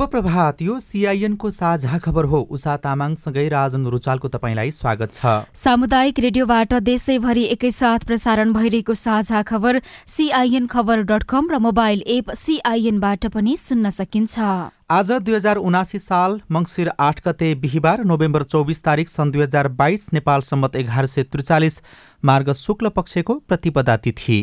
शुभ प्रभात यो सिआइएनको साझा खबर हो। उषा तामाङसँगै राजन रुचालको तपाईँलाई स्वागत छ। सामुदायिक रेडियोबाट देशैभरि एकैसाथ प्रसारण भइरहेको साझा खबर सिआइएन खबर डट कम र मोबाइल एप सिआइएनबाट पनि सुन्न सकिन्छ। आज दुई हजार उनासी साल मङ्सिर आठ गते बिहिबार नोभेम्बर चौबिस तारिक सन् दुई हजार बाइस नेपाल सम्मत एघार सय त्रिचालिस मार्ग शुक्ल पक्षको प्रतिपदा तिथि।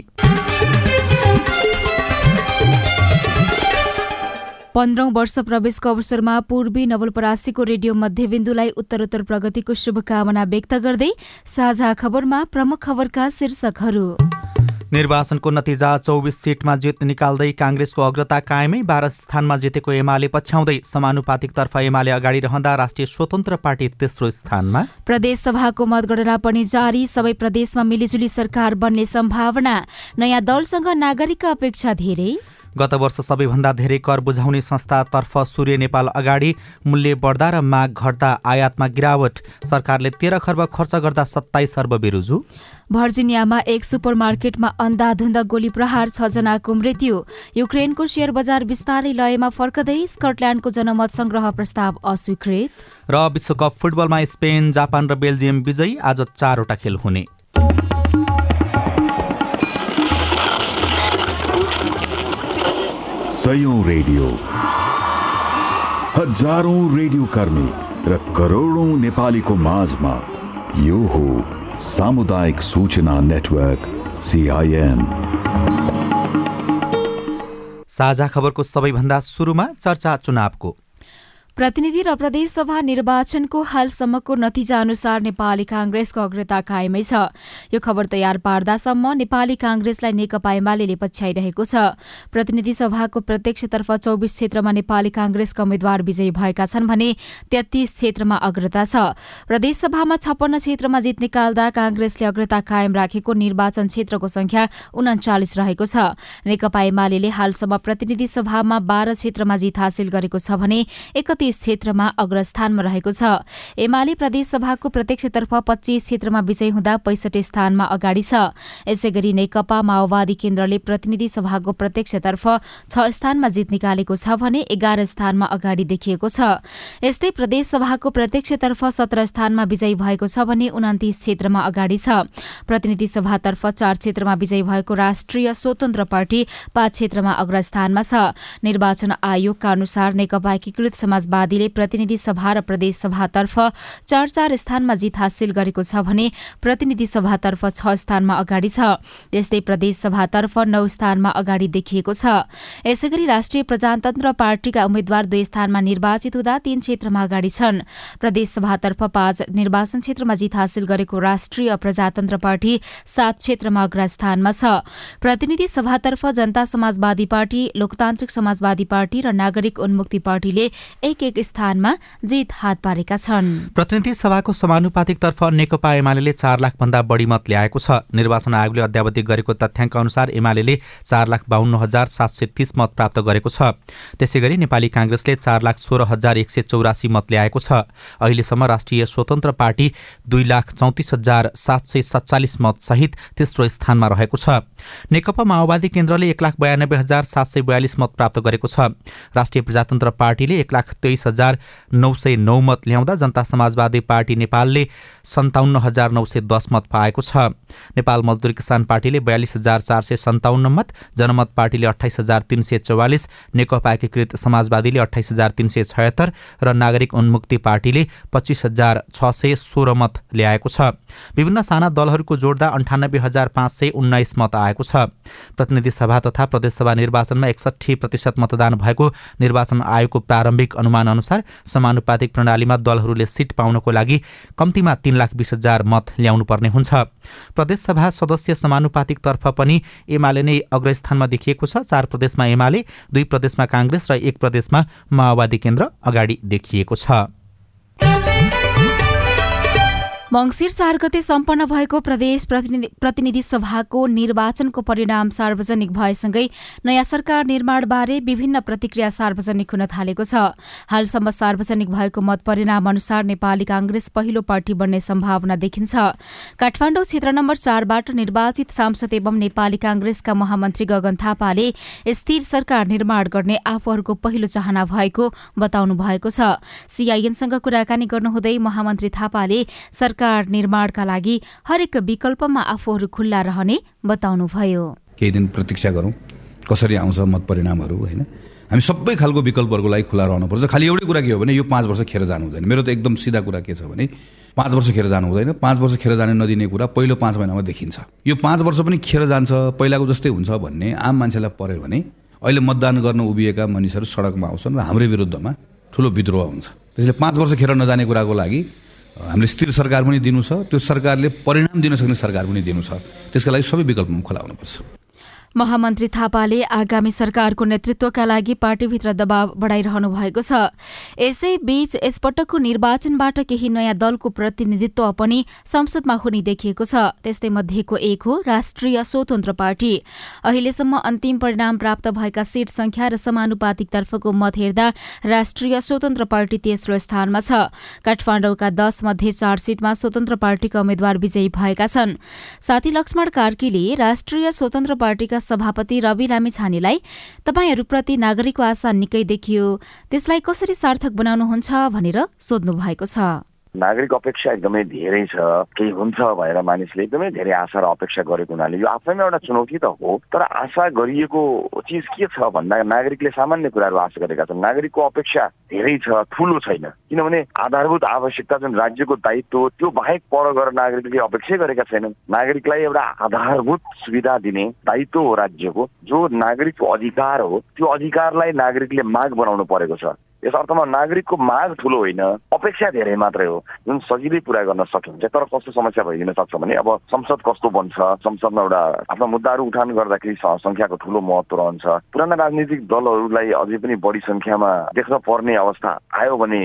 पन्ध्रौं वर्ष प्रवेशको अवसरमा पूर्वी नवलपरासीको रेडियो मध्यबिन्दुलाई उत्तरोत्तर प्रगतिको शुभकामना व्यक्त गर्दै साझा खबरमा प्रमुख खबरका शीर्षकहरू। निर्वाचनको नतिजा चौबिस सिटमा जित निकाल्दै काङ्ग्रेसको अग्रता कायमै बाह्र स्थानमा जितेको एमाले पछ्याउँदै समानुपातिकतर्फ एमाले अगाडि रहँदा राष्ट्रिय स्वतन्त्र पार्टी तेस्रो स्थानमा। प्रदेशसभाको मतगणना पनि जारी सबै प्रदेशमा मिलिजुली सरकार बन्ने सम्भावना नयाँ दलसँग नागरिकका अपेक्षा धेरै। गत वर्ष सबैभन्दा धेरै कर बुझाउने संस्थातर्फ सूर्य नेपाल अगाडि मूल्य बढ्दा र माग घट्दा आयातमा गिरावट। सरकारले तेह्र खर्ब खर्च गर्दा सत्ताइस अर्ब बेरुजु। भर्जिनियामा एक सुपरमार्केटमा अन्धाधुन्द गोली प्रहार छजनाको मृत्यु। युक्रेनको सेयर बजार विस्तारै लयमा फर्कदै स्कटल्याण्डको जनमत संग्रह प्रस्ताव अस्वीकृत। र विश्वकप फुटबलमा स्पेन जापान र बेल्जियम विजयी आज चारवटा खेल हुने। सयौं रेडियो। हजारौं रेडियो कर्मी र करोडौं नेपालीको माझमा यो हो सामुदायिक सूचना नेटवर्क सिआइएन साझा खबरको सबैभन्दा सुरुमा चर्चा चुनावको। प्रतिनिधि र प्रदेशसभा निर्वाचनको हालसम्मको नतिजा अनुसार नेपाली कांग्रेसको अग्रता कायमै छ। यो खबर तयार पार्दासम्म नेपाली कांग्रेसलाई नेकपा एमाले पछ्याइरहेको छ। प्रतिनिधि सभाको प्रत्यक्षतर्फ चौबिस क्षेत्रमा नेपाली कांग्रेसका उम्मेद्वार विजयी भएका छन् भने तेत्तीस क्षेत्रमा अग्रता छ। प्रदेशसभामा छप्पन्न क्षेत्रमा जित निकाल्दा कांग्रेसले अग्रता कायम राखेको निर्वाचन क्षेत्रको संख्या उन्चालिस रहेको छ। नेकपा एमाले हालसम्म प्रतिनिधि सभामा बाह्र क्षेत्रमा जित हासिल गरेको छ भने एकतीस तेत्तीस क्षेत्रमा अग्रस्थानमा रहेको छ। एमाले प्रदेशसभाको प्रत्यक्षतर्फ पच्चीस क्षेत्रमा विजय हुँदा पैसठी स्थानमा अगाडि छ। यसै गरी नेकपा माओवादी केन्द्रले प्रतिनिधि सभाको प्रत्यक्षतर्फ छ स्थानमा जित निकालेको छ भने एघार स्थानमा अगाडि देखिएको छ। यस्तै प्रदेशसभाको प्रत्यक्षतर्फ सत्र स्थानमा विजयी भएको छ भने उन्तिस क्षेत्रमा अगाडि छ। प्रतिनिधि सभातर्फ चार क्षेत्रमा विजयी भएको राष्ट्रिय स्वतन्त्र पार्टी पाँच क्षेत्रमा अग्रस्थानमा छ। निर्वाचन आयोगका अनुसार नेकपा एकीकृत समाजवादी समाजवादीले प्रतिनिधि सभा र प्रदेश सभातर्फ चार चार स्थानमा जित हासिल गरेको छ भने प्रतिनिधि सभातर्फ छ स्थानमा अगाडि छ। त्यस्तै प्रदेश सभातर्फ नौ स्थानमा अगाडि देखिएको छ। यसै गरी राष्ट्रिय प्रजातन्त्र पार्टीका उम्मेद्वार दुई स्थानमा निर्वाचित हुँदा तीन क्षेत्रमा अगाडि छन्। प्रदेश सभातर्फ पाँच निर्वाचन क्षेत्रमा जित हासिल गरेको राष्ट्रिय प्रजातन्त्र पार्टी सात क्षेत्रमा अग्रस्थानमा छ। प्रतिनिधि सभातर्फ जनता समाजवादी पार्टी लोकतान्त्रिक समाजवादी पार्टी र नागरिक उन्मुक्ति पार्टीले एक एक स्थानमा जित हात पारेका छन्। प्रतिनिधि सभाको समानुपातिकतर्फ नेकपा एमाले चार लाख भन्दा बढी मत ल्याएको छ। निर्वाचन आयोगले अध्यावधि गरेको तथ्याङ्क अनुसार एमाले चार लाख बाहन्न हजार सात सय तीस मत प्राप्त गरेको छ। त्यसै गरी नेपाली काङ्ग्रेसले चार लाख सोह्र हजार एक सय चौरासी मत ल्याएको छ। अहिलेसम्म राष्ट्रिय स्वतन्त्र पार्टी दुई लाख चौतिस हजार सात सय सत्तालिस मत सहित तेस्रो स्थानमा रहेको छ। नेकपा माओवादी केन्द्रले एक लाख बयानब्बे हजार सात सय बयालिस मत प्राप्त गरेको छ। राष्ट्रिय प्रजातन्त्र पार्टीले एक लाख हजार नौ सय नौ मत ल्याउँदा जनता समाजवादी पार्टी नेपालले सन्ताउन्न हजार नौ सय दस मत पाएको छ। नेपाल मजदुर किसान पार्टीले बयालिस हजार चार सय सन्ताउन्न मत जनमत पार्टीले अठाइस हजार तिन सय चौवालिस नेकपा एकीकृत समाजवादीले अठाइस हजार तिन सय छयत्तर र नागरिक उन्मुक्ति पार्टीले पच्चिस हजार छ सय सोह्र मत ल्याएको छ। विभिन्न साना दलहरूको जोड्दा अन्ठानब्बे हजार पाँच सय उन्नाइस मत आएको छ। प्रतिनिधि सभा तथा प्रदेशसभा निर्वाचनमा एकसठी प्रतिशत मतदान भएको निर्वाचन आयोगको प्रारम्भिक अनुमान अनुसार समानुपातिक प्रणालीमा दलहरूले सिट पाउनको लागि कम्तीमा तीन लाख बिस हजार मत ल्याउनुपर्ने हुन्छ। प्रदेशसभा सदस्य समानुपातिकतर्फ पनि एमाले नै अग्रस्थानमा देखिएको छ। चार प्रदेशमा एमाले दुई प्रदेशमा काङ्ग्रेस र एक प्रदेशमा माओवादी केन्द्र अगाडि देखिएको छ। मङ्सिर चार गते सम्पन्न भएको प्रदेश प्रतिनिधि सभाको निर्वाचनको परिणाम सार्वजनिक भएसँगै नयाँ सरकार निर्माणबारे विभिन्न प्रतिक्रिया सार्वजनिक हुन थालेको छ। हालसम्म सार्वजनिक भएको मत परिणाम अनुसार नेपाली कांग्रेस पहिलो पार्टी बन्ने सम्भावना देखिन्छ। काठमाडौँ क्षेत्र नम्बर चारबाट निर्वाचित सांसद एवं नेपाली कांग्रेसका महामन्त्री गगन थापाले स्थिर सरकार निर्माण गर्ने आफूहरूको पहिलो चाहना भएको बताउनु भएको छ। सीआईएनसँग कुराकानी गर्नुहुँदै महामन्त्री थापाले सरकार निर्माणका लागि हरेक विकल्पमा आफूहरू खुल्ला रहने बताउनुभयो। केही दिन प्रतीक्षा गरौँ। कसरी आउँछ मत परिणामहरू होइन? हामी सबै खालको विकल्पहरूको लागि खुला रहनुपर्छ। खालि एउटै कुरा के हो भने यो पाँच वर्ष खेर जानु हुँदैन। मेरो त एकदम सिधा कुरा के छ भने पाँच वर्ष खेर जानु हुँदैन। पाँच वर्ष खेर जाने नदिने कुरा पहिलो पाँच महिनामा देखिन्छ। यो पाँच वर्ष पनि खेर जान्छ पहिलाको जस्तै हुन्छ भन्ने आम मान्छेलाई पऱ्यो भने अहिले मतदान गर्न उभिएका मानिसहरू सडकमा आउँछन् र हाम्रै विरुद्धमा ठुलो विद्रोह हुन्छ। त्यसले पाँच वर्ष खेर नजाने कुराको लागि हामीले स्थिर सरकार पनि दिनु छ त्यो सरकारले परिणाम दिन सक्ने सरकार पनि दिनु छ। त्यसका लागि सबै विकल्पमा खुला हुनुपर्छ। महामन्त्री थापाले आगामी सरकारको नेतृत्वका लागि पार्टीभित्र दबाव बढ़ाइरहनु भएको छ। यसैबीच यसपटकको निर्वाचनबाट केही नयाँ दलको प्रतिनिधित्व पनि संसदमा हुने देखिएको छ। त्यस्तै मध्येको एक हो राष्ट्रिय स्वतन्त्र पार्टी। अहिलेसम्म अन्तिम परिणाम प्राप्त भएका सीट संख्या र समानुपातिकतर्फको मत हेर्दा राष्ट्रिय स्वतन्त्र पार्टी तेस्रो स्थानमा छ। काठमाडौँका दश मध्ये चार सीटमा स्वतन्त्र पार्टीका उम्मेद्वार विजयी भएका छन्। साथी लक्ष्मण कार्कीले राष्ट्रिय स्वतन्त्र पार्टीका सभापति रवि लामिछानेलाई तपाईँहरूप्रति नागरिकको आशा निकै देखियो। त्यसलाई कसरी सार्थक बनाउनुहुन्छ भनेर सोध्नु भएको छ। नागरिक अपेक्षा एकदमै धेरै छ केही हुन्छ भनेर मानिसले एकदमै धेरै आशा र अपेक्षा गरेको हुनाले यो आफैमा एउटा चुनौती त हो तर आशा गरिएको चिज के छ भन्दा नागरिकले सामान्य कुराहरू आशा गरेका छन्। नागरिकको अपेक्षा धेरै छ ठुलो छैन। किनभने आधारभूत आवश्यकता जुन राज्यको दायित्व त्यो बाहेक पर गरेर नागरिकले अपेक्षै गरेका छैनन्। नागरिकलाई एउटा आधारभूत सुविधा दिने दायित्व हो राज्यको। जो नागरिकको अधिकार हो त्यो अधिकारलाई नागरिकले माग बनाउनु परेको छ। यस अर्थमा नागरिकको माग ठुलो होइन अपेक्षा धेरै मात्रै हो। जुन सजिलै पुरा गर्न सकिन्छ तर कस्तो समस्या भइदिन सक्छ भने अब संसद कस्तो बन्छ संसदमा एउटा आफ्ना मुद्दाहरू उठान गर्दाखेरि संख्याको ठुलो महत्व रहन्छ। पुराना राजनीतिक दलहरूलाई अझै पनि बढी संख्यामा देख्न पर्ने अवस्था आयो भने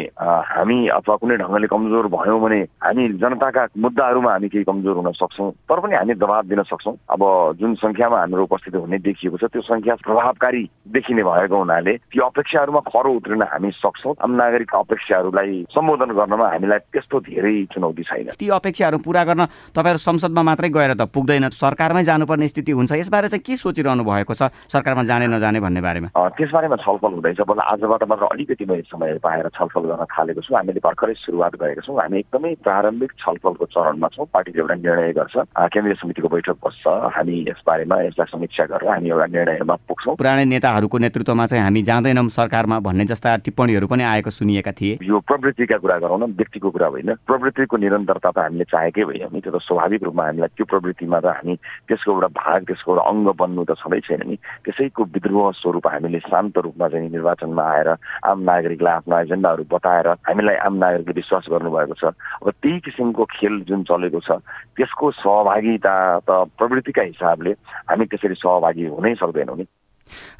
हामी अथवा कुनै ढङ्गले कमजोर भयौँ भने हामी जनताका मुद्दाहरूमा हामी केही कमजोर हुन सक्छौँ। तर पनि हामी दबाब दिन सक्छौँ। अब जुन संख्यामा हाम्रो उपस्थिति हुने देखिएको छ त्यो संख्या प्रभावकारी देखिने भएको हुनाले ती अपेक्षाहरूमा खरो उत्रिन हामी सक्छौँ। आम नागरिक अपेक्षाहरूलाई सम्बोधन गर्नमा हामीलाई त्यस्तो धेरै चुनौती छैन। ती अपेक्षाहरू पुरा गर्न तपाईँहरू संसदमा मात्रै गएर त पुग्दैन। सरकारमै जानुपर्ने स्थिति हुन्छ। यसबारे चाहिँ के सोचिरहनु भएको छ? सरकारमा जाने नजाने भन्ने बारेमा। त्यसबारेमा छलफल हुँदैछ। बल्ल आजबाट मात्र अलिकति मैले समय पाएर छलफल गर्न थालेको छु। हामीले भर्खरै सुरुवात गरेका छौँ। हामी एकदमै प्रारम्भिक छलफलको चरणमा छौँ। पार्टीले एउटा निर्णय गर्छ। केन्द्रीय समितिको बैठक बस्छ। हामी यसबारेमा यसलाई समीक्षा गरेर हामी एउटा निर्णयमा पुग्छौँ। पुरानै नेताहरूको नेतृत्वमा चाहिँ हामी जाँदैनौँ सरकारमा भन्ने जस्ता टिप्पणीहरू पनि आएको सुनिएका थिए। यो प्रवृत्तिका कुरा गरौँ न व्यक्तिको कुरा होइन। प्रवृत्तिको निरन्तरता त हामीले चाहेकै होइन नि त्यो त स्वाभाविक रूपमा हामीलाई त्यो प्रवृत्तिमा त हामी त्यसको एउटा भाग त्यसको एउटा अङ्ग बन्नु त छँदै छैन नि। त्यसैको विद्रोह स्वरूप हामीले शान्त रूपमा चाहिँ निर्वाचनमा आएर आम नागरिकलाई आफ्नो एजेन्डाहरू बताएर हामीलाई आम नागरिकले विश्वास गर्नुभएको छ। अब त्यही किसिमको खेल जुन चलेको छ त्यसको सहभागिता त प्रवृत्तिका हिसाबले हामी त्यसरी सहभागी हुनै सक्दैनौँ नि।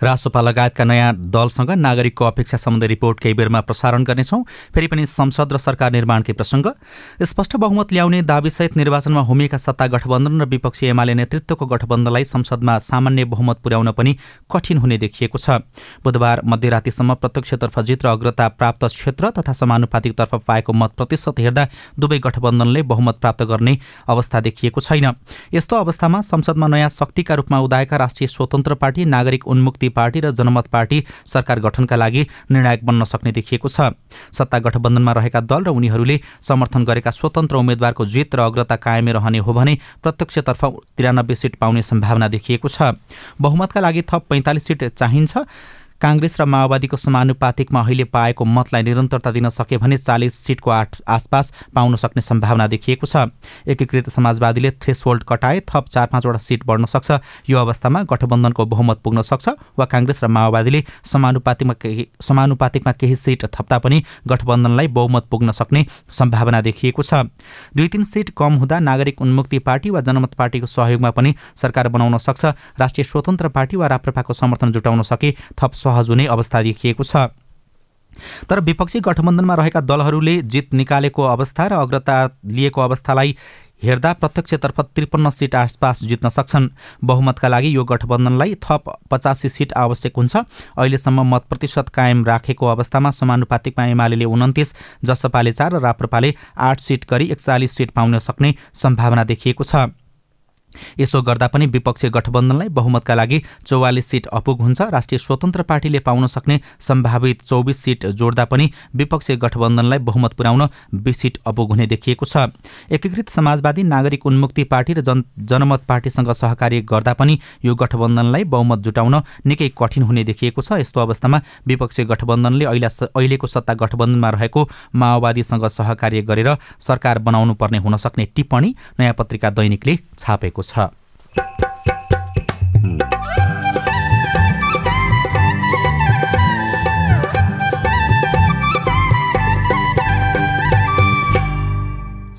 राष्ट्रपा लगायतका नयाँ दलसँग नागरिकको अपेक्षा सम्बन्धी रिपोर्ट केही बेरमा प्रसारण गर्नेछौँ। फेरि पनि संसद र सरकार निर्माणकै प्रसङ्ग। स्पष्ट बहुमत ल्याउने दावीसहित निर्वाचनमा होमिएका सत्ता गठबन्धन र विपक्षी एमाले नेतृत्वको गठबन्धनलाई संसदमा सामान्य बहुमत पुर्याउन पनि कठिन हुने देखिएको छ। बुधबार मध्यरातिसम्म प्रत्यक्षतर्फ जित र अग्रता प्राप्त क्षेत्र तथा समानुपातिकतर्फ पाएको मत प्रतिशत हेर्दा दुवै गठबन्धनले बहुमत प्राप्त गर्ने अवस्था देखिएको छैन। यस्तो अवस्थामा संसदमा नयाँ शक्तिका रूपमा उदाएका राष्ट्रिय स्वतन्त्र पार्टी नागरिक उन्मुक्ति पार्टी र जनमत पार्टी सरकार गठनका लागि निर्णायक बन्न सक्ने देखिएको छ। सत्ता गठबन्धनमा रहेका दल र उनीहरूले समर्थन गरेका स्वतन्त्र उम्मेद्वारको जित र अग्रता कायमै रहने हो भने प्रत्यक्षतर्फ तिरानब्बे सिट पाउने सम्भावना देखिएको छ। बहुमतका लागि थप पैँतालिस सिट चाहिन्छ। काङ्ग्रेस र माओवादीको समानुपातिकमा अहिले पाएको मतलाई निरन्तरता दिन सके भने चालिस सिटको आठ आसपास पाउन सक्ने सम्भावना देखिएको छ। एकीकृत समाजवादीले थ्रेसहोल्ड कटाए थप चार पाँचवटा सिट बढ्न सक्छ। यो अवस्थामा गठबन्धनको बहुमत पुग्न सक्छ वा काङ्ग्रेस र माओवादीले समानुपातिकमा केही समानुपातिकमा केही सिट थप्दा पनि गठबन्धनलाई बहुमत पुग्न सक्ने सम्भावना देखिएको छ। दुई तिन सिट कम हुँदा नागरिक उन्मुक्ति पार्टी वा जनमत पार्टीको सहयोगमा पनि सरकार बनाउन सक्छ। राष्ट्रिय स्वतन्त्र पार्टी वा राप्रपाको समर्थन जुटाउन सके थप सहज हुने अवस्था देखिएको छ। तर विपक्षी गठबन्धनमा रहेका दलहरूले जित निकालेको अवस्था र अग्रता लिएको अवस्थालाई हेर्दा प्रत्यक्षतर्फ त्रिपन्न सिट आसपास जित्न सक्छन्। बहुमतका लागि यो गठबन्धनलाई थप पचासी सिट आवश्यक हुन्छ। अहिलेसम्म मत प्रतिशत कायम राखेको अवस्थामा समानुपातिकमा एमाले उन्तिस जसपाले चार र राप्रपाले आठ सिट गरी एकचालिस सिट पाउन सक्ने सम्भावना देखिएको छ। यसो गर्दा पनि विपक्षी गठबन्धनलाई बहुमतका लागि चौवालिस सिट अपुग हुन्छ। राष्ट्रिय स्वतन्त्र पार्टीले पाउन सक्ने सम्भावित चौबिस सिट जोड्दा पनि विपक्षी गठबन्धनलाई बहुमत पुर्याउन बिस सिट अपुग हुने देखिएको छ। एकीकृत समाजवादी नागरिक उन्मुक्ति पार्टी र जन जनमत पार्टीसँग सहकार्य गर्दा पनि यो गठबन्धनलाई बहुमत जुटाउन निकै कठिन हुने देखिएको छ। यस्तो अवस्थामा विपक्षी गठबन्धनले अहिले अहिलेको सत्ता गठबन्धनमा रहेको माओवादीसँग सहकार्य गरेर सरकार बनाउनु पर्ने हुन सक्ने टिप्पणी नयाँ पत्रिका दैनिकले छापेको छ।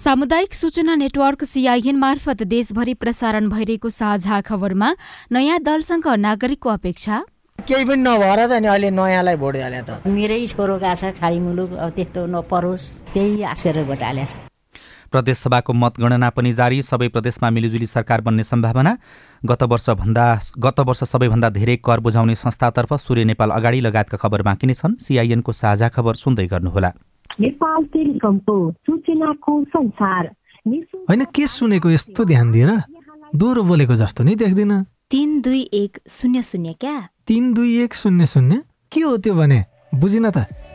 सामुदायिक सूचना नेटवर्क सिआइएन मार्फत देशभरि प्रसारण भइरहेको साझा खबरमा नयाँ दलसँग नागरिकको अपेक्षा। केही पनि नभएर त नि अहिले नयाँलाई भोट हाले त। मेरै छोरो गएको छ खाडी मुलुक अब त्यस्तो नपरोस् त्यही आश गरेर भोट हालेको छ। प्रदेशसभाको मतगणना पनि जारी। सबै प्रदेशमा मिलिजुली सरकार बन्ने सम्भावना। गत वर्षभन्दा गत वर्ष सबैभन्दा धेरै कर बुझाउने संस्थातर्फ सूर्य नेपाल अगाडि लगायतका खबर बाँकी नै छन्। सिआइएनको साझा खबर सुन्दै गर्नुहोला। होइन के सुनेको यस्तो ध्यान दिएर दोहोरो बोलेको जस्तो नि देख्दिन। तिन दुई एक शून्य शून्य क्या? तिन दुई एक शून्य शून्य? के हो त्यो भने? बुझिन त।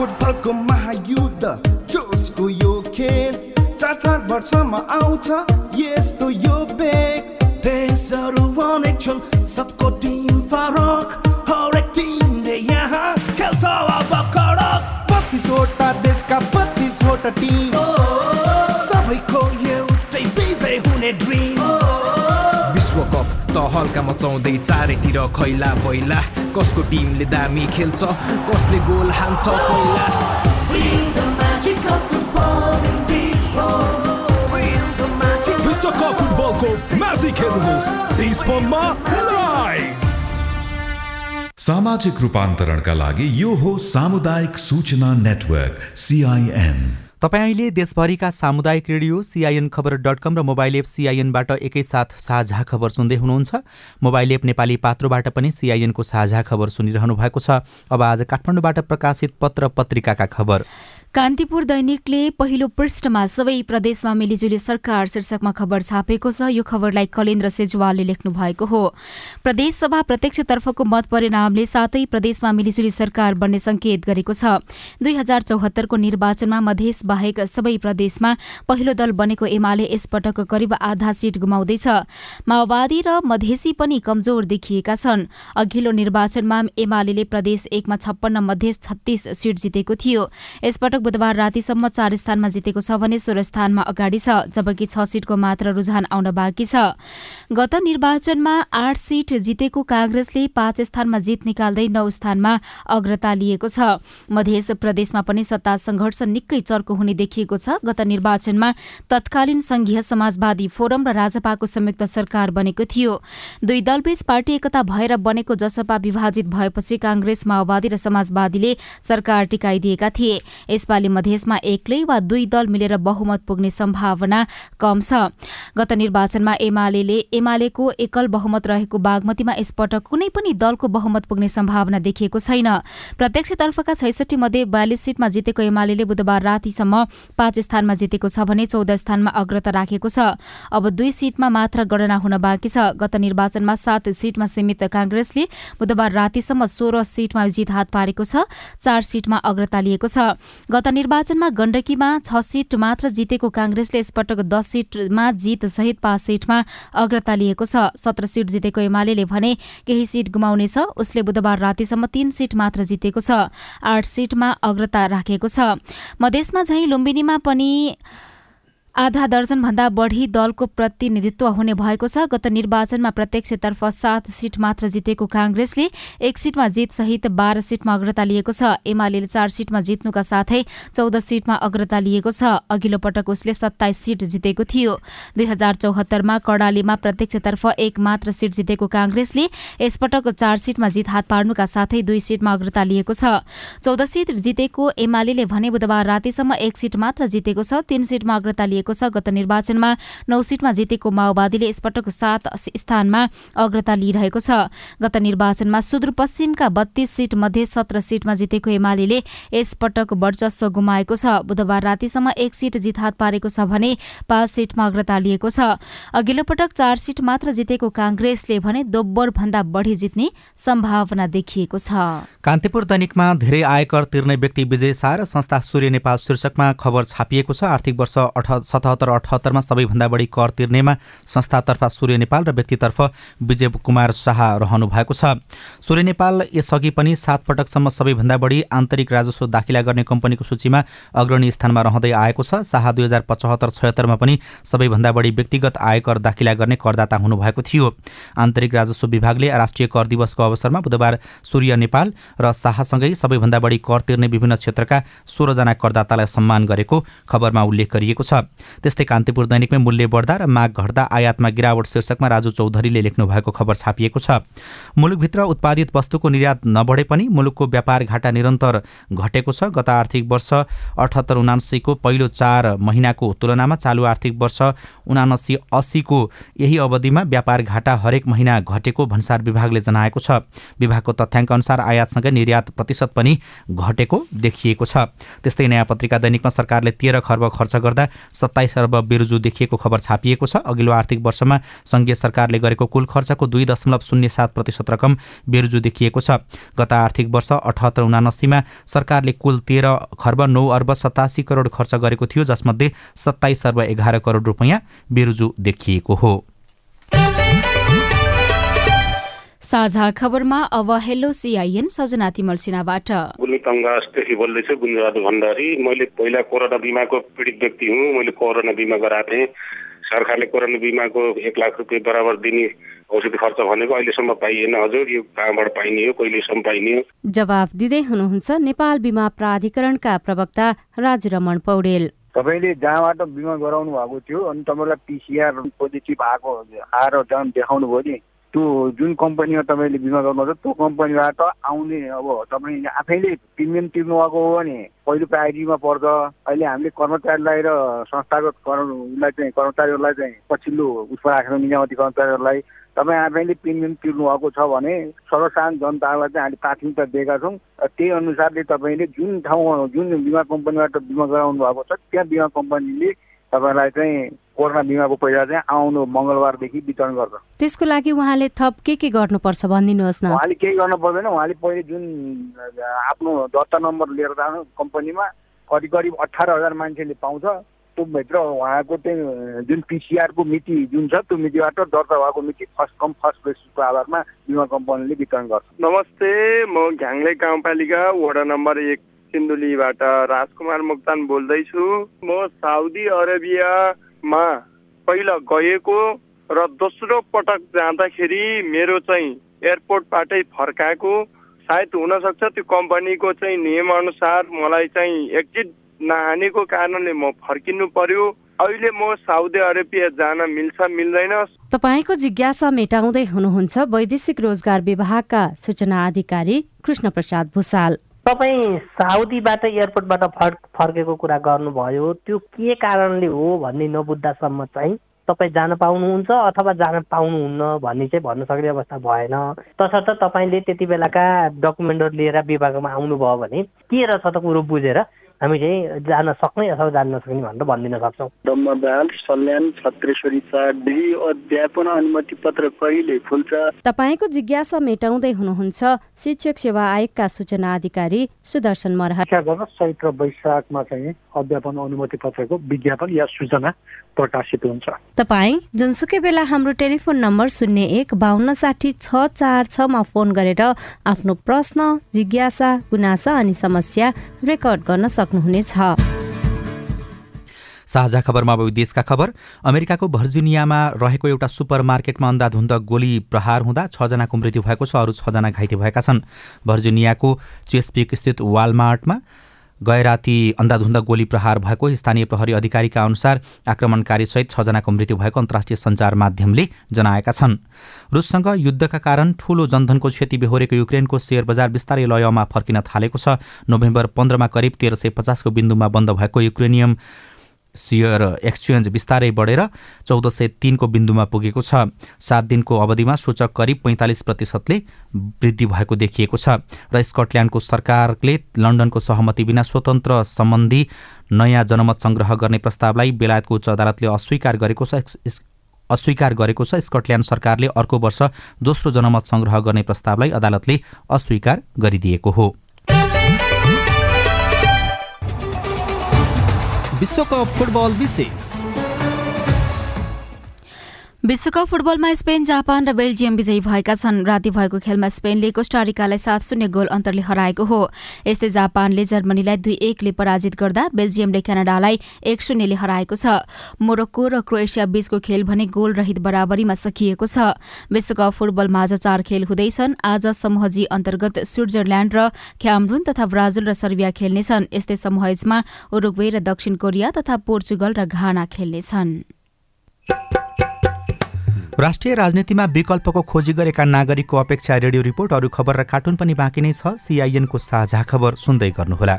फुटबलको महायुद्ध जोसको यो खेल चार चार वर्षमा आउँछ। यस्तो यो बेग। देशहरू अनेक छन् सबको टिम फरक। हरेक टिमले यहाँ खेल्छ अब कडक बत्तिसवटा देशका बत्तिसवटा टिम। त हल्का मचाउँदै चारैतिर खैला पहिला कसको टिमले दामी खेल्छ कसले गोल हान्छ पहिला फुटबलको म्याजिक लाइभ सामाजिक रूपान्तरणका लागि यो हो सामुदायिक सूचना नेटवर्क सिआइएन तपाईँ अहिले देशभरिका सामुदायिक radio CIN Khabar dot com र मोबाइल एप सिआइएनबाट एकैसाथ साझा खबर सुन्दै हुनुहुन्छ। मोबाइल एप नेपाली पात्रोबाट पनि सिआइएनको साझा खबर सुनिरहनु भएको छ। अब आज काठमाडौँबाट प्रकाशित पत्र पत्रिकाका खबर। कान्तिपुर दैनिकले पहिलो पृष्ठमा सबै प्रदेशमा मिलिजुली सरकार शीर्षकमा खबर छापेको छ। यो खबरलाई कलेन्द्र सेजवालले लेख्नु भएको हो। प्रदेशसभा प्रत्यक्षतर्फको मत परिणामले सातै प्रदेशमा मिलिजुली सरकार बन्ने संकेत गरेको छ। दुई हजार चौहत्तरको निर्वाचनमा मधेस बाहेक सबै प्रदेशमा पहिलो दल बनेको एमाले यसपटक करिब आधा सीट गुमाउँदैछ। माओवादी र मधेसी पनि कमजोर देखिएका छन्। अघिल्लो निर्वाचनमा एमाले प्रदेश एकमा छप्पन्न मधेस छत्तीस सीट जितेको थियो। यसपटक बुधबार रातिसम्म चार स्थानमा जितेको छ भने सोह्र स्थानमा अगाडि छ जबकि छ सीटको मात्र रुझान आउन बाँकी छ। गत निर्वाचनमा आठ सीट जितेको कांग्रेसले पाँच स्थानमा जित निकाल्दै नौ स्थानमा अग्रता लिएको छ। मध्य प्रदेशमा पनि सत्ता संघर्ष निकै चर्को हुने देखिएको छ। गत निर्वाचनमा तत्कालीन संघीय समाजवादी फोरम र राजपाको संयुक्त सरकार बनेको थियो। दुई दलबीच पार्टी एकता भएर बनेको जसपा विभाजित भएपछि कांग्रेस माओवादी र समाजवादीले सरकार टिकाइदिएका थिए। यसपालि मधेसमा एक्लै वा दुई दल मिलेर बहुमत पुग्ने सम्भावना कम छ। गत निर्वाचनमा एमाले एमालेको एकल बहुमत रहेको बागमतीमा यसपटक कुनै पनि दलको बहुमत पुग्ने सम्भावना देखिएको छैन। प्रत्यक्षतर्फका छैसठी मध्ये बयालिस सीटमा जितेको एमाले बुधबार रातिसम्म पाँच स्थानमा जितेको छ भने चौध स्थानमा अग्रता राखेको छ। अब दुई सीटमा मात्र गणना हुन बाँकी छ। गत निर्वाचनमा सात सीटमा सीमित कांग्रेसले बुधबार रातिसम्म सोह्र सीटमा जित हात पारेको छ चार सीटमा अग्रता लिएको छ। गत निर्वाचनमा गण्डकीमा छ सीट मात्र जितेको कांग्रेसले यसपटक दस सीटमा जित सहित पाँच सीटमा अग्रता लिएको छ। सत्र सीट जितेको एमाले भने केही सीट गुमाउनेछ उसले बुधबार रातिसम्म तीन सीट मात्र जितेको छ। आठ सीटमा अग्रता राखेको छ। मधेसमा झैं लुम्बिनीमा पनि आधा दर्जनभन्दा बढ़ी दलको प्रतिनिधित्व हुने भएको छ। गत निर्वाचनमा प्रत्यक्षतर्फ सात सीट मात्र जितेको कांग्रेसले एक सीटमा जित सहित बाह्र सीटमा अग्रता लिएको छ। एमाले चार सीटमा जित्नुका साथै चौध सीटमा अग्रता लिएको छ। अघिल्लो पटक उसले सत्ताइस सीट जितेको थियो। दुई हजार चौहत्तरमा कर्णालीमा प्रत्यक्षतर्फ एक मात्र सीट जितेको कांग्रेसले यसपटक चार सीटमा जित हात पार्नुका साथै दुई सीटमा अग्रता लिएको छ। चौध सीट जितेको एमाले भने बुधबार रातिसम्म एक सीट मात्र जितेको छ। तीन सीटमा अग्रता लिएको छ। गत निर्वाचनमा नौ सीटमा जितेको माओवादीले यसपटक सात स्थानमा अग्रता लिइरहेको छ। गत निर्वाचनमा सुदूरपश्चिमका बत्तीस सीट मध्ये सत्र सीटमा जितेको एमाले यसपटक वर्चस्व गुमाएको छ। बुधबार रातिसम्म एक सीट जित हात पारेको छ भने पाँच सीटमा अग्रता लिएको छ। अघिल्लो पटक चार सीट मात्र जितेको कांग्रेसले भने दोब्बर भन्दा बढ़ी जित्ने सम्भावना देखिएको छ। कान्तिपुर दैनिकमा धेरै आयकर तिर्ने व्यक्ति विजय शाह र संस्था सूर्य नेपाल शीर्षकमा खबर छापिएको छ। आर्थिक वर्ष सतहत्तर अठहत्तरमा सबैभन्दा बढी कर तिर्नेमा संस्थातर्फ सूर्य नेपाल र व्यक्तितर्फ विजय कुमार शाह रहनु भएको छ। सूर्य नेपाल यसअघि पनि सात पटकसम्म सबैभन्दा बढी आन्तरिक राजस्व दाखिला गर्ने कम्पनीको सूचीमा अग्रणी स्थानमा रहँदै आएको छ। शाह दुई हजार पचहत्तर छयत्तरमा पनि सबैभन्दा बढी व्यक्तिगत आयकर दाखिला गर्ने करदाता हुनुभएको थियो। आन्तरिक राजस्व विभागले राष्ट्रिय कर दिवसको अवसरमा बुधबार सूर्य नेपाल र शाहसँगै सबैभन्दा बढी कर तिर्ने विभिन्न क्षेत्रका सोह्रजना करदातालाई सम्मान गरेको खबरमा उल्लेख गरिएको छ। त्यस्तै कान्तिपुर दैनिकमै मूल्य बढ्दा र माग घट्दा आयातमा गिरावट शीर्षकमा राजु चौधरीले लेख्नु भएको खबर छापिएको छ। मुलुकभित्र उत्पादित वस्तुको निर्यात नबढे पनि मुलुकको व्यापार घाटा निरन्तर घटेको छ। गत आर्थिक वर्ष अठहत्तर उनासीको पहिलो चार महिनाको तुलनामा चालु आर्थिक वर्ष उनासी अस्सीको यही अवधिमा व्यापार घाटा हरेक महिना घटेको भन्सार विभागले जनाएको छ। विभागको तथ्याङ्क अनुसार आयातसँगै निर्यात प्रतिशत पनि घटेको देखिएको छ। त्यस्तै नयाँ पत्रिका दैनिकमा सरकारले तेह्र खर्ब खर्च गर्दा सत्ताइस अर्ब बेरुजु देखिएको खबर छापिएको छ। अघिल्लो आर्थिक वर्षमा सङ्घीय सरकारले गरेको कुल खर्चको दुई दशमलव शून्य सात प्रतिशत रकम बेरुजु देखिएको छ। गत आर्थिक वर्ष अठहत्तर उनासीमा सरकारले कुल तेह्र खर्ब नौ अर्ब सतासी करोड खर्च गरेको थियो जसमध्ये सत्ताइस अर्ब एघार करोड रुपियाँ बेरुजु देखिएको हो। साझा खबरमा अब हेलो सिआइएन सजना तिमल सिन्हाबाट। गुलितङ्गासदेखि बोल्दैछु गुन्जबहादुर भण्डारी। मैले पहिला कोरोना बिमाको पीडित व्यक्ति हुँ मैले कोरोना बिमा गराएको थिएँ सरकारले कोरोना बिमाको एक लाख रुपियाँ बराबर दिने औषधि खर्च भनेको अहिलेसम्म पाइएन। हजुर यो कहाँबाट पाइने हो कहिलेसम्म पाइने हो? जवाफ दिँदै हुनुहुन्छ नेपाल बिमा प्राधिकरणका प्रवक्ता राजरमण पौडेल। तपाईँले जहाँबाट बिमा गराउनु भएको थियो अनि तपाईँलाई पिसिआर पोजिटिभ आएको आएर जहाँ देखाउनु भयो नि? त्यो जुन कम्पनीमा तपाईँले बिमा गर्नुहुन्छ त्यो कम्पनीबाट आउने अब तपाईँ आफैले प्रिमियम तिर्नु भएको हो भने पहिलो प्रायोरिटीमा पर्छ। अहिले हामीले कर्मचारीलाई र संस्थागत उसलाई चाहिँ कर्मचारीहरूलाई चाहिँ पछिल्लो उसमा राखेर निजामती कर्मचारीहरूलाई तपाईँ आफैले प्रिमियम तिर्नु भएको छ भने सर्वसाधारण जनतालाई चाहिँ हामीले प्राथमिकता दिएका छौँ। त्यही अनुसारले तपाईँले जुन ठाउँमा जुन बिमा कम्पनीबाट बिमा गराउनु भएको छ त्यहाँ बिमा कम्पनीले तपाईँलाई चाहिँ कोरोना बिमाको पैसा चाहिँ आउनु मङ्गलबारदेखि वितरण गर्छ। त्यसको लागि उहाँले थप के के गर्नुपर्छ भनिदिनुहोस् न। उहाँले केही गर्नु पर्दैन। उहाँले पहिले जुन आफ्नो दर्ता नम्बर लिएर जानु कम्पनीमा करिब करिब अठार हजार मान्छेले पाउँछ। त्योभित्र उहाँको चाहिँ जुन पिसिआरको मिति जुन छ त्यो मितिबाट दर्ता भएको मिति फर्स्ट कम फर्स्ट बेसिसको आधारमा बिमा कम्पनीले वितरण गर्छ। नमस्ते म घ्याङ्ले गाउँपालिका वडा नम्बर एक सिन्धुलीबाट राजकुमार मोक्तान बोल्दैछु। म साउदी अरेबियामा पहिला गएको र दोस्रो पटक जाँदाखेरि मेरो चाहिँ एयरपोर्टबाटै फर्काएको। सायद हुनसक्छ त्यो कम्पनीको चाहिँ नियमअनुसार मलाई चाहिँ एक्जिट नहानेको कारणले म फर्किनु पर्यो। अहिले म साउदी अरेबिया जान मिल्छ मिल्दैन। तपाईँको जिज्ञासा मेटाउँदै हुनुहुन्छ वैदेशिक रोजगार विभागका सूचना अधिकारी कृष्ण प्रसाद भूषाल तपाईँ साउदीबाट एयरपोर्टबाट फर्क फर्केको कुरा गर्नुभयो त्यो के कारणले हो भन्ने नबुझ्दासम्म चाहिँ तपाईँ जान पाउनुहुन्छ अथवा जान पाउनुहुन्न भन्ने चाहिँ भन्न सक्ने अवस्था भएन। तसर्थ तपाईँले त्यति बेलाका डकुमेन्टहरू लिएर विभागमा आउनुभयो भने के रहेछ त कुरो बुझेर हामी चाहिँ जान सक्ने अथवा जान नसक्ने भनेर भनिदिन सक्छौँ। ब्रह्मदाल सल्यान छत्रेश्वरी डिग्री अध्यापन अनुमति पत्र कहिले खुल्छ? तपाईँको जिज्ञासा मेटाउँदै हुनुहुन्छ शिक्षक सेवा आयोगका सूचना अधिकारी सुदर्शन मरहा चैत्र वैशाखमा चाहिँ अध्यापन अनुमति पत्रको विज्ञापन या सूचना प्रकाशित हुन्छ। तपाईँ जुनसुकै बेला हाम्रो टेलिफोन नम्बर शून्य एक बाहन्न साठी छ चार छमा फोन गरेर आफ्नो प्रश्न जिज्ञासा गुनासा अनि समस्या रेकर्ड गर्न सक्नुहुनेछ। साझा खबरमा अब विदेशका खबर। अमेरिकाको भर्जिनियामा रहेको एउटा सुपर मार्केटमा अन्धाधुन्द गोली प्रहार हुँदा छजनाको मृत्यु भएको छ अरू छजना घाइते भएका छन्। भर्जिनियाको चेसपिक स्थित वालमार्टमा गए राति अन्धाधुन्द गोली प्रहार भएको स्थानीय प्रहरी अधिकारीका अनुसार आक्रमणकारीसहित छजनाको मृत्यु भएको अन्तर्राष्ट्रिय सञ्चार माध्यमले जनाएका छन्। रुससँग युद्धका कारण ठूलो जनधनको क्षति बेहोरेको युक्रेनको सेयर बजार बिस्तारै लयमा फर्किन थालेको छ। नोभेम्बर पन्ध्रमा करिब तेह्र सय पचासको बिन्दुमा बन्द भएको युक्रेनियम सेयर एक्सचेन्ज बिस्तारै बढेर चौध सय तिनको बिन्दुमा पुगेको छ। सात दिनको अवधिमा सूचक करिब पैँतालिस प्रतिशतले वृद्धि भएको देखिएको छ र स्कटल्यान्डको सरकारले लन्डनको सहमति बिना स्वतन्त्र सम्बन्धी नयाँ जनमत सङ्ग्रह गर्ने प्रस्तावलाई बेलायतको उच्च अदालतले अस्वीकार गरेको छ। अस्वीकार गरेको छ। स्कटल्यान्ड सरकारले अर्को वर्ष दोस्रो जनमत सङ्ग्रह गर्ने प्रस्तावलाई अदालतले अस्वीकार गरिदिएको हो। विश्वकप फुटबल विशेष। विश्वकप फुटबलमा स्पेन जापान र बेल्जियम विजयी भएका छन्। राति भएको खेलमा स्पेनले कोस्टारिकालाई सात शून्य गोल अन्तरले हराएको हो। यस्तै जापानले जर्मनीलाई दुई एकले पराजित गर्दा बेल्जियमले क्यानाडालाई एक शून्यले हराएको छ। मोरक्को र क्रोएसिया बीचको खेल भने गोल रहित बराबरीमा सकिएको छ। विश्वकप फुटबलमा आज चार खेल हुँदैछन्। आज समूह जी अन्तर्गत स्विट्जरल्याण्ड र क्यामरुन तथा ब्राजिल र सर्बिया खेल्नेछन्। यस्तै समूह एचमा उरुग्वे र दक्षिण कोरिया तथा पोर्चुगल र घाना खेल्नेछन्। राष्ट्रिय राजनीतिमा विकल्पको खोजी गरेका नागरिकको अपेक्षा रेडियो रिपोर्ट अरू खबर र कार्टुन पनि बाँकी नै छ। सिआइएनको साझा खबर सुन्दै गर्नुहोला।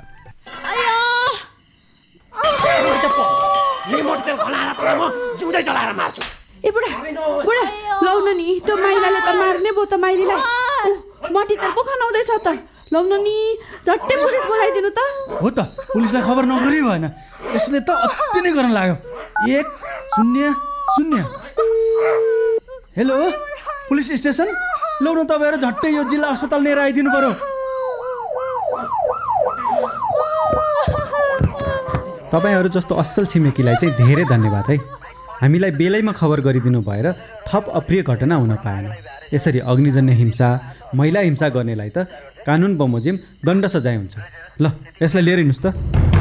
ए बुढा बुढा लौन नि त्यो माइलाले त मार्ने भयो त माइलीलाई। मटी तेल पो खनाउँदैछ त। लौन नि झट्टै पुलिस बोलाइदिनु त। हो त पुलिसलाई खबर नगरी भएन। यसले त अति नै गर्न लाग्यो। एक शून्य शून्य। हेलो पुलिस स्टेसन लौ न तपाईँहरू झट्टै यो जिल्ला अस्पताल लिएर आइदिनु पर्यो तपाईँहरू जस्तो असल छिमेकीलाई चाहिँ धेरै धन्यवाद है। हामीलाई बेलैमा खबर गरिदिनु भएर थप अप्रिय घटना हुन पाएन। यसरी अग्निजन्य हिंसा महिला हिंसा गर्नेलाई त कानुन बमोजिम दण्ड सजाय हुन्छ। ल यसलाई लिएर हिँड्नुहोस् त।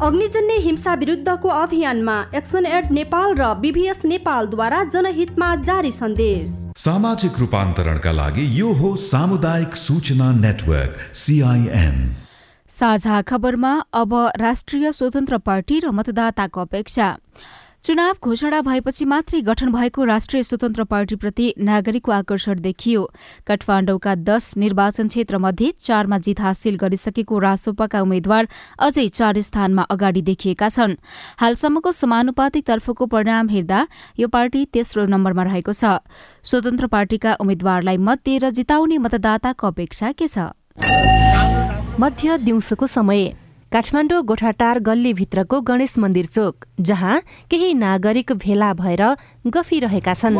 अग्निजन्य हिंसा विरुद्धको अभियानमा एक्सन एड नेपाल र बिभिएस नेपालद्वारा जनहितमा जारी सन्देश। सामाजिक रूपान्तरणका लागि यो हो सामुदायिक सूचना नेटवर्क सिआइएन साझा खबरमा अब राष्ट्रिय स्वतन्त्र पार्टी र मतदाताको अपेक्षा। चुनाव घोषणा भएपछि मात्रै गठन भएको राष्ट्रिय स्वतन्त्र पार्टीप्रति नागरिकको आकर्षण देखियो। काठमाडौँका दश निर्वाचन क्षेत्रमध्ये चारमा जित हासिल गरिसकेको रासोपाका उम्मेद्वार अझै चार स्थानमा अगाडि देखिएका छन्। हालसम्मको समानुपातिक तर्फको परिणाम हेर्दा यो पार्टी तेस्रो नम्बरमा रहेको छ। स्वतन्त्र पार्टीका उम्मेद्वारलाई मत दिएर जिताउने मतदाताको अपेक्षा के छ? मध्य दिउँसोको समय। काठमाडौँ गोठाटार गल्लीभित्रको गणेश मन्दिर चोक जहाँ केही नागरिक भेला भएर गफिरहेका छन्।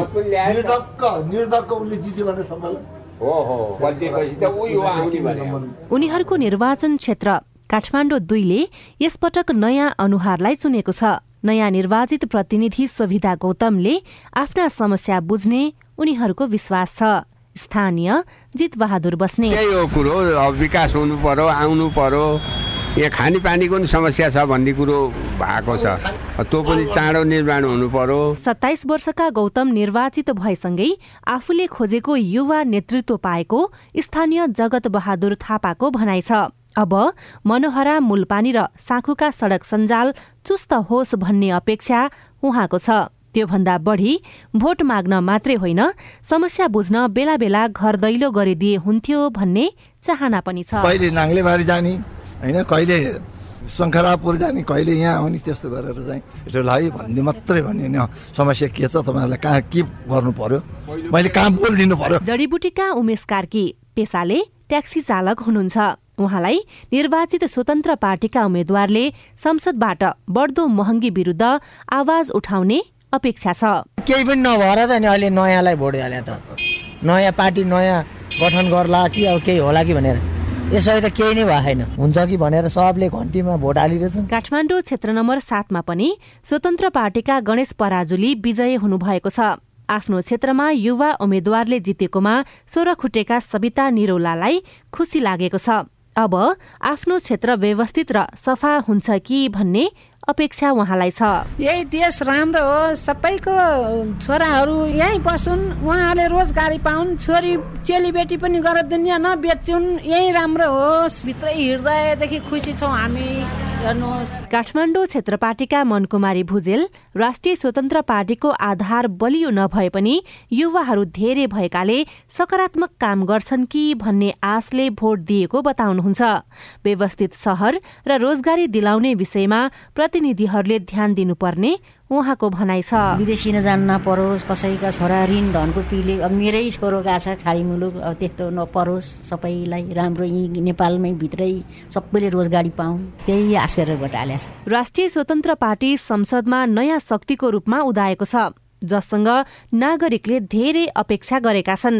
उनीहरूको निर्वाचन क्षेत्र काठमाडौँ दुईले यसपटक नयाँ अनुहारलाई चुनेको छ। नयाँ निर्वाचित प्रतिनिधि सुविधा गौतमले आफ्ना समस्या बुझ्ने उनीहरूको विश्वास छ। स्थानीय जित बहादुर बस्ने। त्यही हो कुरो अब विकास हुनु पर्यो आउनु पर्यो। यहाँ खानेपानीको पनि समस्या छ भन्ने कुरो भएको छ। त्यो पनि चाँडो निर्माण हुनु पर्यो। सत्ताइस वर्षका गौतम निर्वाचित भएसँगै आफूले खोजेको युवा नेतृत्व पाएको स्थानीय जगत बहादुर थापाको भनाइ छ। अब मनोहरा मूलपानी र साखुका सडक सञ्जाल चुस्त होस् भन्ने अपेक्षा उहाँको छ। त्योभन्दा बढी भोट माग्न मात्रै होइन समस्या बुझ्न बेला बेला घर दैलो गरिदिए हुन्थ्यो भन्ने चाहना पनि छ। कहिले नाङ्लेबारी जाने होइन कहिले शङ्खरापुर जाने कहिले यहाँ आउने त्यस्तो गरेर चाहिँ यसलाई भन्ने मात्रै भन्ने नि समस्या के छ तपाईँहरूलाई कहाँ के गर्नु पर्यो? मैले कहाँ बोलिदिनु पर्यो। जडीबुटीका उमेश कार्की पेसाले ट्याक्सी चालक हुनुहुन्छ। उहाँलाई निर्वाचित स्वतन्त्र पार्टीका उम्मेद्वारले संसदबाट बढ्दो महँगी विरुद्ध आवाज उठाउने अपेक्षा छ। केही पनि नभएर त नि अहिले नयाँलाई भोट हाले त। नयाँ पार्टी नयाँ गठन गर्ला कि अब केही होला कि भनेर। यसरी त केही नै भएको हुन्छ कि भनेर सबले घन्टीमा भोट हालिरहेछन्। काठमाडौँ क्षेत्र नम्बर सातमा पनि स्वतन्त्र पार्टीका गणेश पराजुली विजयी हुनुभएको छ। आफ्नो क्षेत्रमा युवा उम्मेद्वारले जितेकोमा सोह्र खुट्टेका सविता निरौलालाई खुसी लागेको छ। अब आफ्नो क्षेत्र व्यवस्थित र सफा हुन्छ कि भन्ने अपेक्षा उहाँलाई छ। यही देश राम्रो हो। सबैको छोराहरू यहीँ बसुन् उहाँहरूले रोजगारी पाउन् छोरी चेलीबेटी पनि गरेर दुनियाँ नबेचुन् यही राम्रो होस्। भित्रै हृदयदेखि खुसी छौँ हामी। काठमाडौँ क्षेत्र पार्टीका मनकुमारी भुजेल राष्ट्रिय स्वतन्त्र पार्टीको आधार बलियो नभए पनि युवाहरू धेरै भएकाले सकारात्मक काम गर्छन् कि भन्ने आशले भोट दिएको बताउनुहुन्छ। व्यवस्थित सहर र रोजगारी दिलाउने विषयमा प्रतिनिधिहरूले ध्यान दिनुपर्ने उहाँको भनाइ छ। विदेशी नजानु नपरोस् कसैका छोरा ऋण धनको पिले अब मेरै छोरो गएको छ खाडी मुलुक अब त्यस्तो नपरोस् सबैलाई राम्रो यहीँ नेपालमै भित्रै सबैले रोजगारी पाउन् त्यही आश गरेर भोट हालेको छ। राष्ट्रिय स्वतन्त्र पार्टी संसदमा नयाँ शक्तिको रूपमा उदाएको छ जससँग नागरिकले धेरै अपेक्षा गरेका छन्।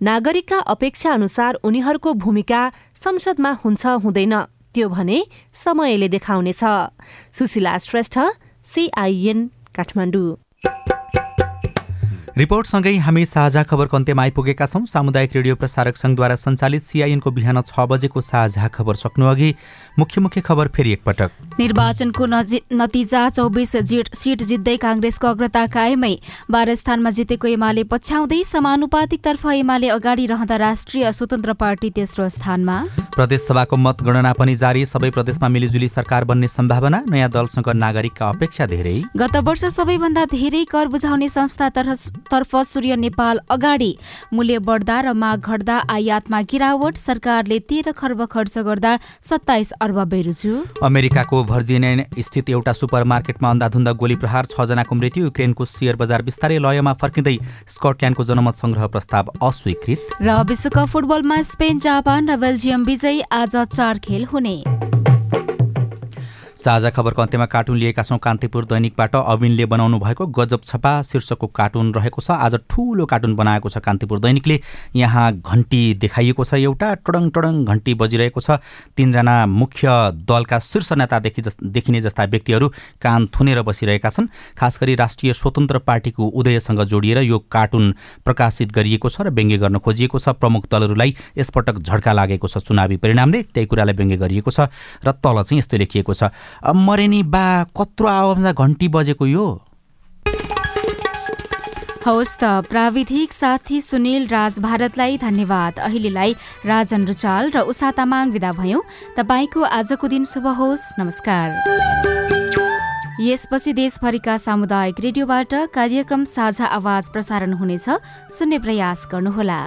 नागरिकका अपेक्षा अनुसार उनीहरूको भूमिका संसदमा हुन्छ हुँदैन त्यो भने समयले देखाउनेछ। सुशीला श्रेष्ठ सिआइएन काठमाडौँ रिपोर्टसँगै हामी साझा खबरको अन्त्यमा आइपुगेका छौँ। सामुदायिक रेडियो प्रसारक सङ्घद्वारा सञ्चालित सिआइएनको बिहान छ बजेको साझा खबर सक्नुअघि मुख्य मुख्य खबर फेरि एकपटक। निर्वाचनको नतिजा चौबिस सिट जित्दै काङ्ग्रेसको अग्रता कायमै। बाह्र स्थानमा जितेको एमाले पछ्याउँदै समानुपातिकतर्फ एमाले अगाडि रहँदा राष्ट्रिय स्वतन्त्र पार्टी तेस्रो स्थानमा। प्रदेशसभाको मतगणना पनि जारी। सबै प्रदेशमा मिलिजुली सरकार बन्ने सम्भावना। नयाँ दलसँग नागरिकका अपेक्षा धेरै। गत वर्ष सबैभन्दा धेरै कर बुझाउने संस्था तर्फ सूर्य नेपाल अगाडि। मूल्य बढ्दा र माग घट्दा आयातमा गिरावट सरकारले तेह्र खर्ब खर्च गर्दा सत्ताइस अर्ब बेरुजु अमेरिकाको भर्जिनियन स्थित एउटा सुपर मार्केटमा अन्धाधुन्दा गोली प्रहार छजनाको मृत्यु युक्रेनको सेयर बजार बिस्तारै लयमा फर्किँदै स्कटल्याण्डको जनमत संग्रह प्रस्ताव अस्वीकृत। र विश्वकप फुटबलमा स्पेन जापान र बेल्जियम विजयी आज चार खेल हुने। साझा खबरको अन्त्यमा कार्टुन लिएका छौँ कान्तिपुर दैनिकबाट अविनले बनाउनु भएको गजब छपा शीर्षकको कार्टुन रहेको छ। आज ठुलो कार्टुन बनाएको छ कान्तिपुर दैनिकले। यहाँ घन्टी देखाइएको छ एउटा टडङ टडङ घन्टी बजिरहेको छ। तिनजना मुख्य दलका शीर्ष नेता देखि देखिने जस्ता व्यक्तिहरू कान थुनेर बसिरहेका छन्। खास गरी राष्ट्रिय स्वतन्त्र पार्टीको उदयसँग जोडिएर यो कार्टुन प्रकाशित गरिएको छ र व्यङ्ग्य गर्न खोजिएको छ। प्रमुख दलहरूलाई यसपटक झड्का लागेको छ चुनावी परिणामले त्यही कुरालाई व्यङ्ग्य गरिएको छ र तल चाहिँ यस्तो लेखिएको छ। मरेनी बा कत्रो आवाजमा घन्टी बजेको यो। हवस् त प्राविधिक साथी सुनिल राज भारतलाई धन्यवाद। अहिलेलाई राजन रुचाल र उषा तामाङ विदा भयौँ। तपाईँको आजको दिन शुभ होस्। नमस्कार। यसपछि देशभरिका सामुदायिक रेडियोबाट कार्यक्रम साझा आवाज प्रसारण हुनेछ। सुन्ने प्रयास गर्नुहोला।